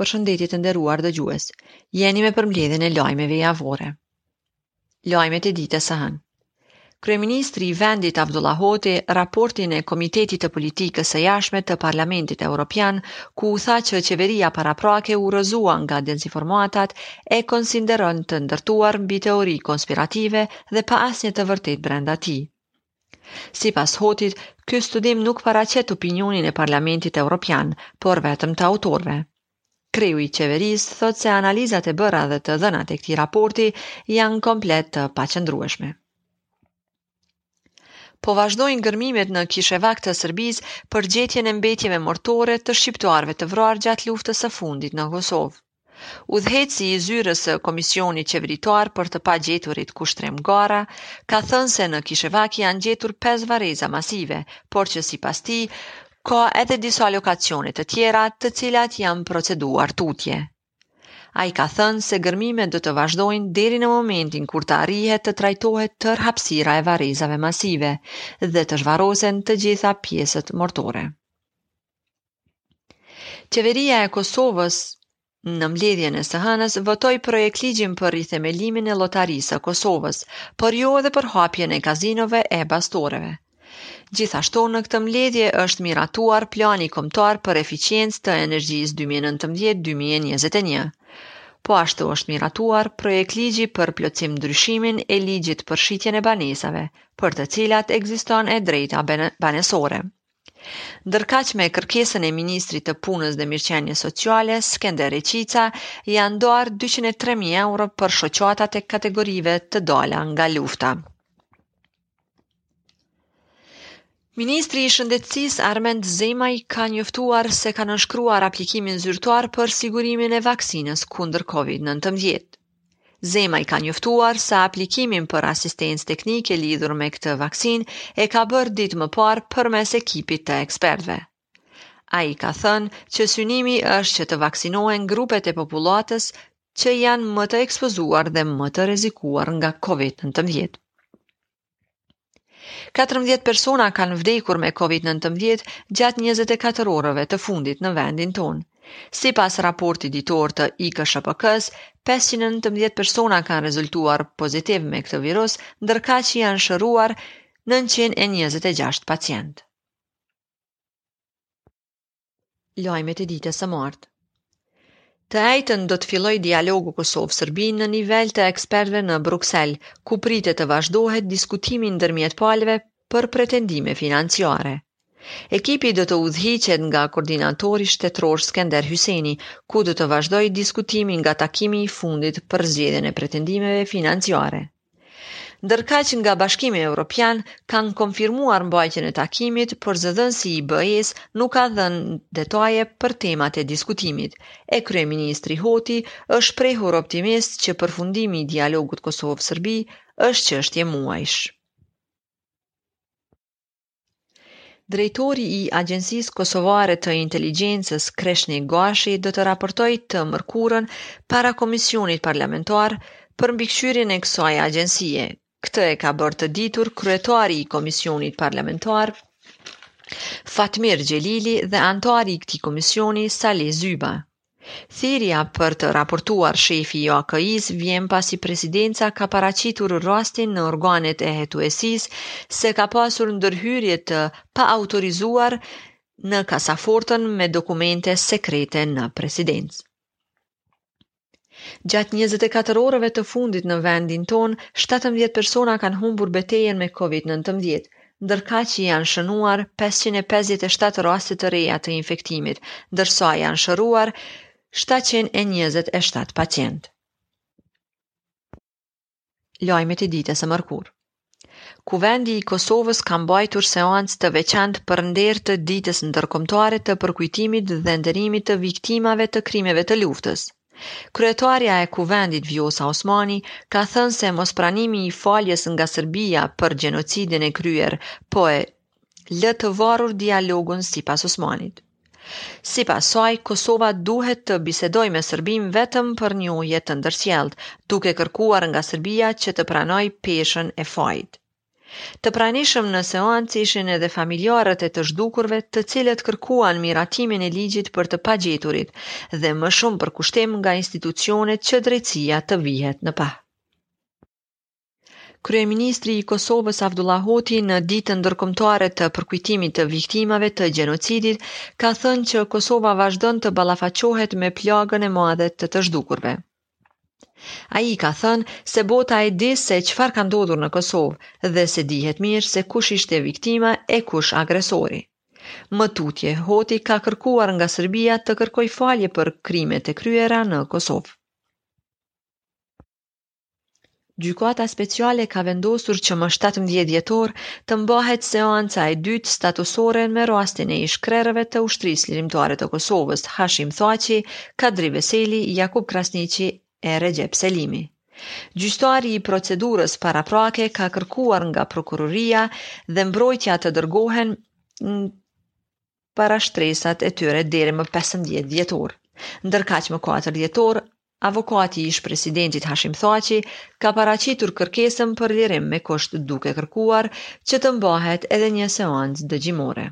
Përshëndetje të nderuar dëgjues. Jeni me përmbledhjen e lajmeve javore. Lajmet e ditës së hënë. Kryeministri i vendit Avdullah Hoti raportin e Komitetit të Politikës së Jashtme të Parlamentit Evropian, ku u tha që qeveria paraprake u rrëzua nga dezinformatat, e konsideron të ndërtuar mbi teori konspirative dhe pa asnjë të vërtetë brenda tij. Sipas Hotit, ky studim nuk paraqet opinionin e Parlamentit Evropian, por vetëm të autorëve. Kreu i Qeverisë thotë se analizat e bëra dhe të dhënat e këtij raporti janë komplet të paqëndrueshme. Po vazhdojnë gërmimet në Kishevak të Serbisë për gjetjen e mbetjeve mortore të shqiptarëve të vrarë gjatë luftës së fundit në Kosovë. Udhëheqësi i zyrës së Komisionit Qeveritar për të pagjeturit Kushtrim Gara ka thënë se në Kishevak janë gjetur pesë varreza masive, por që sipas tij Ka edhe disa lokacione të tjera të cilat janë proceduar tutje. Ai ka thënë se gërmimet do të vazhdojnë deri në momentin kur të arrihet të trajtohet tërë hapësira e varrezave masive dhe të zhvarrosen të gjitha pjesët mortore. Qeveria e Kosovës Në mbledhjen e së hënës votoi projektligjin për rithemelimin e Llotarisë së Kosovës, por jo edhe për hapjen e kazinove e bastoreve. Gjithashtu në këtë mbledhje është miratuar Plani Kombëtar për Efiçiencë të Energjisë 2019-2021. Po ashtu është miratuar projektligji për plotësim ndryshimin e ligjit për shitjen e banesave, për të cilat ekziston e drejta banesore. Ndërkaq me kërkesën e ministrit të Punës dhe Mirëqenies Sociale, Skender Reçica, janë ndarë dyqind e tre mijë euro për shoqatat e kategorive të dala nga lufta. Ministri i Shëndetësisë Armend Zemaj ka njoftuar se ka nënshkruar aplikimin zyrtar për sigurimin e vaksinës kundër COVID-19. Zemaj ka njoftuar se aplikimin për asistencë teknike lidhur me këtë vaksinë e ka bërë ditë më parë përmes ekipit të ekspertëve. Ai ka thënë që synimi është që të vaksinohen grupet e popullatës që janë më të ekspozuar dhe më të rrezikuar nga COVID-19. 14 persona kanë vdekur me COVID-19 gjatë 24 orëve të fundit në vendin tonë. Sipas raportit ditor të IKSHPK-së, 519 persona kanë rezultuar pozitiv me këtë virus, ndërkaq janë shëruar 926 pacientë. Lajmet e ditës së martë. Të ejtën do të fillojë dialogu Kosovë-Serbi në nivel të ekspertëve në Bruksel, ku pritet të vazhdohet diskutimi ndërmjet palëve për pretendime financiare. Ekipi do të udhëhiqet nga koordinatori shtetëror Skënder Hyseni, ku do të vazhdojë diskutimi nga takimi i fundit për zgjedhjen e pretendimeve financiare. Ndërkaq nga Bashkimi Europian kanë konfirmuar mbajtjen e takimit, por zëdhënësi i BE-së nuk ka dhënë detaje për temat e diskutimit. E kryeministri Hoti është shprehur optimist që përfundimi i dialogut Kosovë-Serbi është çështje muajsh. Drejtori i Agjencisë Kosovare të Inteligjencës, Kreshnik Gashi, do të raportojë të mërkurën para Komisionit Parlamentar për mbikëqyrjen e kësaj agjencie. Këtë e ka bërë të ditur kryetari i Komisionit Parlamentar, Fatmir Xhelili dhe anëtari i këtij komisioni, Salih Zyba. Thirrja për të raportuar shefi i AKI-së vjen pasi presidenca ka paraqitur rastin në organet e hetuesisë se ka pasur ndërhyrje të paautorizuar në kasafortën me dokumente sekrete në presidencë. Gjatë 24 orëve të fundit në vendin tonë, 17 persona kanë humbur betejën me COVID-19, ndërkaq janë shënuar pesëqind e pesëdhjetë e shtatë raste të reja të infektimit, ndërsa janë shëruar shtatëqind e njëzet e shtatë pacientë. Lajmet e ditës së mërkurë. Kuvendi i Kosovës ka mbajtur seancë të veçantë për nder të Ditës Ndërkombëtare të Përkujtimit dhe Nderimit të Viktimave të Krimeve të Luftës. Kryetarja e Kuvendit Vjosa Osmani ka thënë se mospranimi i faljes nga Serbia për gjenocidin e kryer po e lë të varur dialogun sipas Osmanit. Sipas saj, Kosova duhet të bisedojë me Serbinë vetëm për njohje të ndërsjelltë, duke kërkuar nga Serbia që të pranojë peshën e fajit. Të pranishëm në seancë ishin edhe familjarët e të zhdukurve, të cilët kërkuan miratimin e ligjit për të pagjeturit dhe më shumë përkushtim nga institucionet që drejtësia të vihet në pah. Kryeministri i Kosovës Avdullah Hoti në ditën ndërkombëtare të përkujtimit të viktimave të gjenocidit ka thënë që Kosova vazhdon të ballafaqohet me plagën e madhe të të zhdukurve. Ai ka thënë se bota e di se çfarë ka ndodhur në Kosovë dhe se dihet mirë se kush ishte viktima e kush agresori. Më tutje, Hoti ka kërkuar nga Serbia të kërkojë falje për krimet e kryera në Kosovë. Gjykata Speciale ka vendosur që më shtatëmbëdhjetë dhjetor të mbahet seanca e dytë statusore me rastin e ish-krerëve të Ushtrisë Çlirimtare të Kosovës, Hashim Thaçi, Kadri Veseli, Jakup Krasniqi e Rexhep Selimi. Gjyqtari i procedurës paraprake ka kërkuar nga Prokuroria dhe Mbrojtja të dërgohen parashtresat e tyre deri më 15 dhjetor. Ndërkaq më 4 dhjetor, avokati i ish-presidentit Hashim Thaçi ka paraqitur kërkesën për lirim me kusht duke kërkuar që të mbahet edhe një seancë dëgjimore.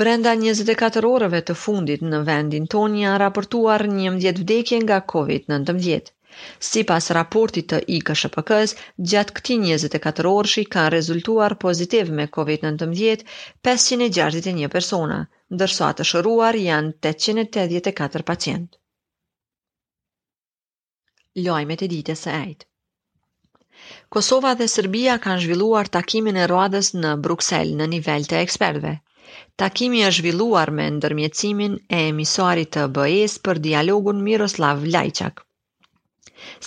Brenda 24 orëve të fundit në vendin tonë janë raportuar 11 vdekje nga COVID-19. Sipas raportit të IKSHPK-së, gjatë këtij njëzet e katër orëshi kanë rezultuar pozitiv me Covid nëntëmbëdhjetë pesëqind e gjashtëdhjetë e një persona, ndërsa të shëruar janë tetëqind e tetëdhjetë e katër pacientë. Lajmet e ditës së enjte. Kosova dhe Serbia kanë zhvilluar takimin e radhës në Bruksel në nivel të ekspertëve. Takimi është zhvilluar me ndërmjetësimin e emisarit të BE-së për dialogun Miroslav Lajçak.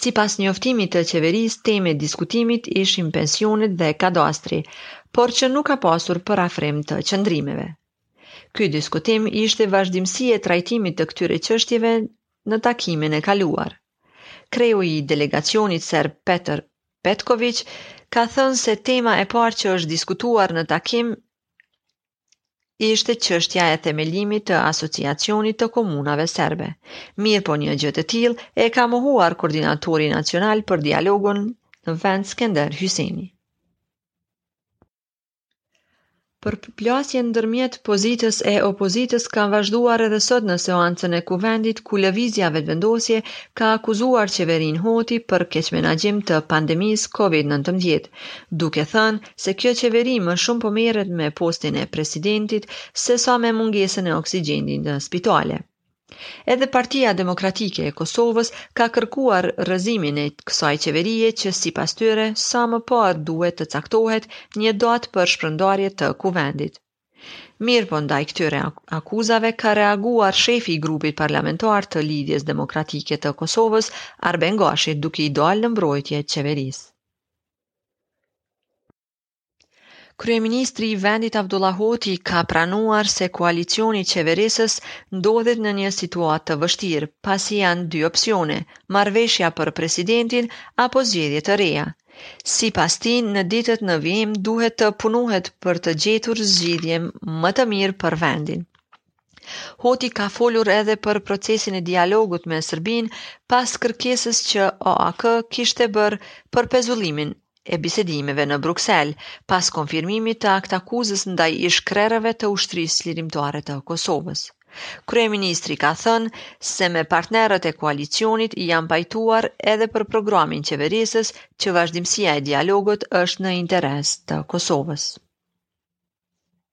Sipas njoftimit të qeverisë, temë e diskutimit ishin pensionet dhe kadastri, por që nuk ka pasur përafrim të qëndrimeve. Ky diskutim ishte vazhdimësi e trajtimit të këtyre çështjeve Në takimin e kaluar, kreu i delegacionit serb Petar Petkoviq ka thënë se tema e parë që është diskutuar në takim ishte çështja e themelimit të Asociacionit të Komunave Serbe. Mirëpo një gjë të tillë e ka mohuar koordinatori nacional për dialogun në vend Skënder Hyseni. Përplasjet ndërmjet pozitës e opozitës kanë vazhduar edhe sot në seancën e Kuvendit ku Lëvizja Vetëvendosje ka akuzuar qeverinë Hoti për keqmenaxhim të pandemisë COVID-19, duke thënë se kjo qeveri më shumë po merret me postin e presidentit sesa me mungesën e oksigjenit në spitale. Edhe Partia Demokratike e Kosovës ka kërkuar rrëzimin e kësaj qeverie që sipas tyre sa më parë duhet të caktohet një datë për shpërndarje të Kuvendit. Mirëpo ndaj këtyre akuzave ka reaguar shefi i grupit parlamentar të Lidhjes Demokratike të Kosovës, Arben Gashi, duke i dalë në mbrojtje qeverisë. Kryeministri i vendit Avdullah Hoti ka pranuar se koalicioni qeverisës ndodhet në një situatë të vështirë, pasi janë dy opsione, marrëveshja për presidentin apo zgjedhje të reja. Sipas tij, në ditët në vijim duhet të punohet për të gjetur zgjidhje më të mirë për vendin. Hoti ka folur edhe për procesin e dialogut me Serbinë pas kërkesës që AAK kishte bërë për pezullimin e bisedimeve në Bruksel, pas konfirmimit të aktakuzës ndaj ish-krerëve të Ushtrisë Çlirimtare të Kosovës. Kryeministri ka thënë se me partnerët e koalicionit janë pajtuar edhe për programin qeverisës që vazhdimësia e dialogut është në interes të Kosovës.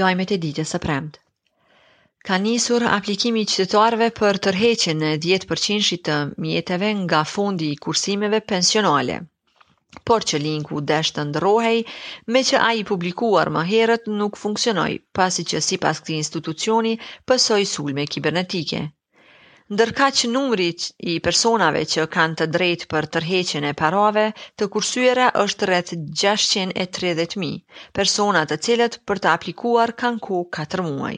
Lajmet e ditës së premtë. Ka nisur aplikimi i qytetarëve për tërheqjen e 10%-shit të mjeteve nga fondi i kursimeve pensionale por që linku u desh të ndërrohej, meqë ai i publikuar më herët nuk funksionoi, pasi që sipas këtij institucioni pësoi sulme kibernetike, Ndërkaq numri i personave që kanë të drejtë për tërheqjen e parave të kursyera është rreth 630 mijë, persona të cilët për të aplikuar kanë kohë 4 muaj.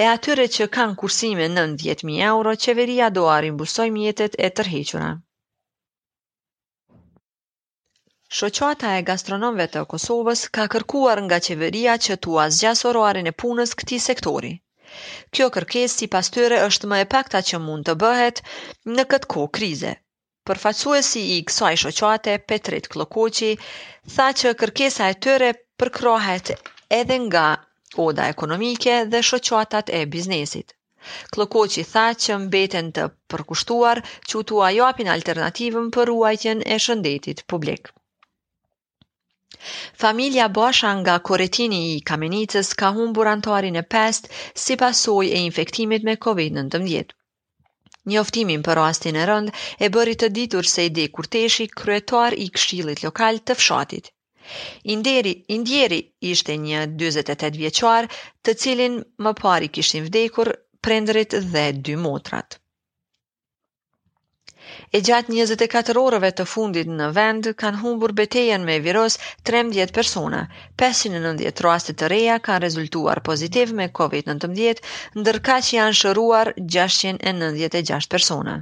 E atyre që kanë kursime nën 10 mijë euro, qeveria do t'ua rimbursojë mjetet e tërhequra. Shoqata e Gastronomëve të Kosovës ka kërkuar nga qeveria që t'ua zgjasë orarin e punës këtij sektori. Kjo kërkesë sipas tyre është më e pakta që mund të bëhet në këtë kohë krize. Përfaqësuesi i kësaj shoqate, Petrit Kllokoqi, tha që kërkesa e tyre përkrahet edhe nga Oda Ekonomike dhe shoqatat e biznesit. Kllokoqi tha që mbeten të përkushtuar që t'ua japin alternativën për ruajtjen e shëndetit publik. Familja Basha nga Koretini i Kamenicës ka humbur anëtarin e pestë si pasojë e infektimit me COVID-19. Njoftimin për rastin e rëndë e bëri të ditur Sejdi Kurteshi, kryetar i këshillit lokal të fshatit. I nderi, i ndjeri ishte një 48 vjeçar, të cilit më parë i kishin vdekur prindërit dhe dy motrat. E gjatë 24 orëve të fundit në vend kanë humbur betejën me virus 13 persona. 590 raste të reja kanë rezultuar pozitiv me COVID-19, ndërkaq janë shëruar 696 persona.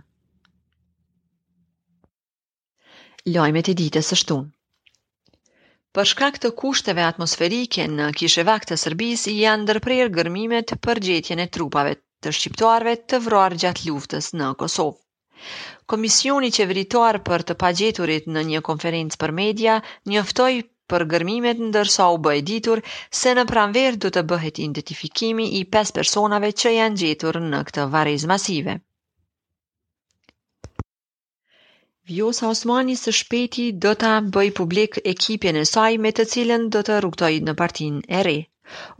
Lajmet e ditës së shtunë. Për shkak të kushteve atmosferike në Kizhevak të Serbisë janë ndërprerë gërmimet për gjetjen e trupave të shqiptarëve të vrarë gjatë luftës në Kosovë. Komisioni qeveritar për të pagjeturit në një konferencë për media njoftoi për gërmimet ndërsa u bë e ditur se në pranverë do të bëhet identifikimi i pesë personave që janë gjetur në këtë varrezë masive. Vjosa Osmani së shpejti do ta bëjë publik ekipin e saj me të cilën do të rrugëtojë në partinë e re.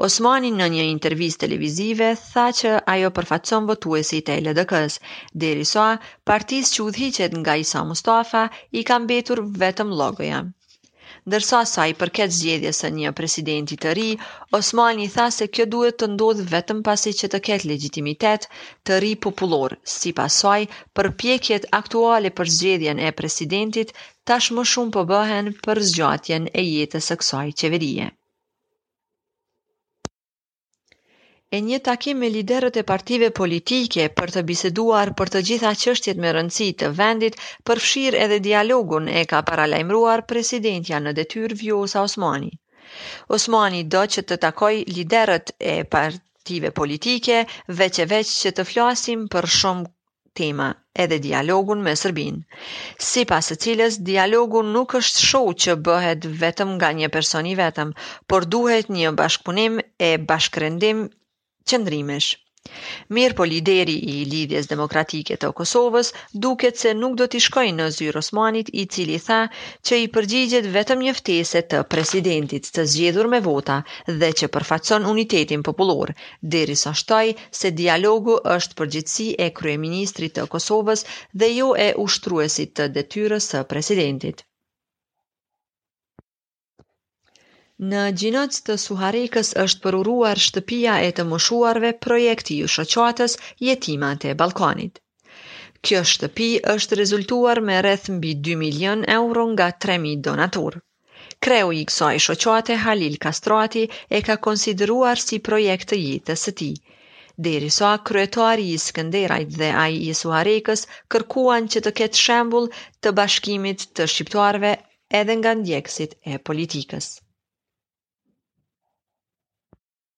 Osmani në një intervistë televizive tha që ajo përfaqëson votuesit e LDK-së, derisa partisë që udhëhiqet nga Isa Mustafa i ka mbetur vetëm logoja. Ndërsa sa i përket zgjedhjes së një presidenti të ri, Osmani tha se kjo duhet të ndodhë vetëm pasi që të ketë legjitimitet të ri popullor. Sipas saj, përpjekjet aktuale për zgjedhjen e presidentit tashmë shumë po bëhen për zgjatjen e jetës së kësaj qeverie. e një takim me liderët e partive politike për të biseduar për të gjitha çështjet me rëndësi të vendit, përfshirë edhe dialogun, e ka paralajmëruar presidentja në detyrë Vjosa Osmani. Osmani do që të takojë liderët e partive politike, veç e veç që të flasim për shumë tema edhe dialogun me Sërbinë, sipas së cilës dialogu nuk është show që bëhet vetëm nga një person i vetëm, por duhet një bashkëpunim e bashkërendim qëndrimesh. Mirëpo lideri i Lidhjes Demokratike të Kosovës duket se nuk do t'i shkojë në zyrë Osmanit i cili tha që i përgjigjet vetëm një ftese të presidentit të zgjedhur me vota dhe që përfaqëson unitetin popullor, derisa shtoi se dialogu është përgjegjësi e kryeministrit të Kosovës dhe jo e ushtruesit të detyrës së presidentit. Në Gjinoc të Suharekës është përuruar shtëpia e të moshuarve projekt i shoqatës Jetimat e Ballkanit. Kjo shtëpi është rezultuar me rreth mbi 2 milion euro nga 3.000 donatorë. Kreu i kësaj shoqate Halil Kastrati e ka konsideruar si projekt të jetës së tij. Derisa kryetari i Skënderajt dhe ai i Suharekës kërkuan që të ketë shembull të bashkimit të shqiptarëve edhe nga ndjekësit e politikës.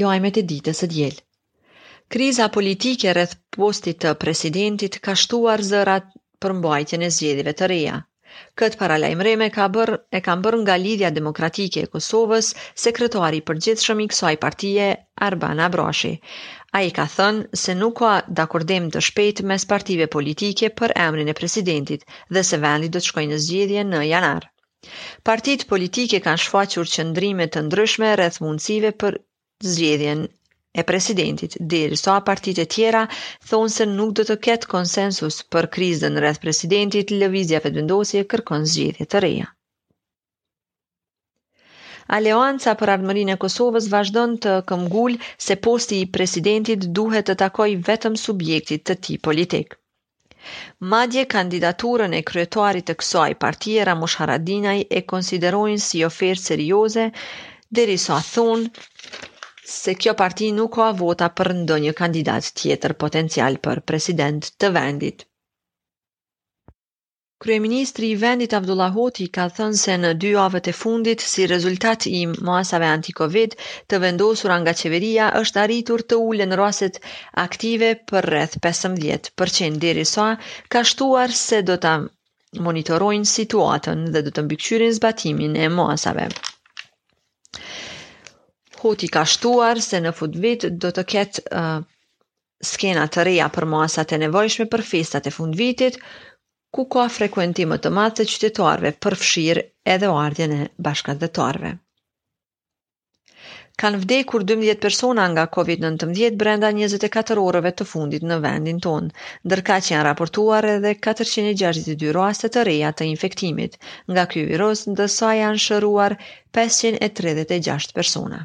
Lajmet e ditës së diel. Kriza politike rreth postit të presidentit ka shtuar zërat për mbajtjen e zgjedhjeve të reja. Këtë paralajmërim e ka bërë e kanë bërë nga Lidhja Demokratike e Kosovës, sekretari i përgjithshëm i kësaj partie, Arban Abrashi. Ai ka thënë se nuk ka dakordim të shpejtë mes partive politike për emrin e presidentit dhe se vendi do të shkojë në zgjedhje në janar. Partitë politike kanë shfaqur qëndrime të ndryshme rreth mundësive për zgjedhjen e presidentit, derisa partitë e tjera thonë se nuk do të ketë konsensus për krizën rreth presidentit, Lëvizja Vetëvendosje kërkon zgjedhje të reja. Aleanca për Ardhmërinë e Kosovës vazhdon të këmbëngulë se posti i presidentit duhet t'i takojë vetëm subjektit të tij politik. Madje kandidaturën e kryetarit të kësaj partie Ramush Haradinaj e konsiderojnë si ofertë serioze, derisa thonë se kjo parti nuk ka vota për ndonjë kandidat tjetër potencial për president të vendit. Kryeministri i vendit Avdullah Hoti ka thënë se në dy javët e fundit, si rezultat i masave anti-Covid të vendosura nga qeveria, është arritur të ulen rastet aktive për rreth pesëmbëdhjetë për qind derisa ka shtuar se do ta monitorojnë situatën dhe do të mbikëqyrin zbatimin e masave. Hoti ka shtuar se në fundvit do të ketë uh, skena të reja për masat e nevojshme për festat e fundvitit, ku ka frekuentim më të madh të qytetarëve, përfshirë edhe ardhjen e bashkatdhetarëve. Kanë vdekur 12 persona nga COVID-19 brenda 24 orëve të fundit në vendin tonë, ndërkaq janë raportuar edhe 462 raste të reja të infektimit nga ky virus, ndërsa janë shëruar 536 persona.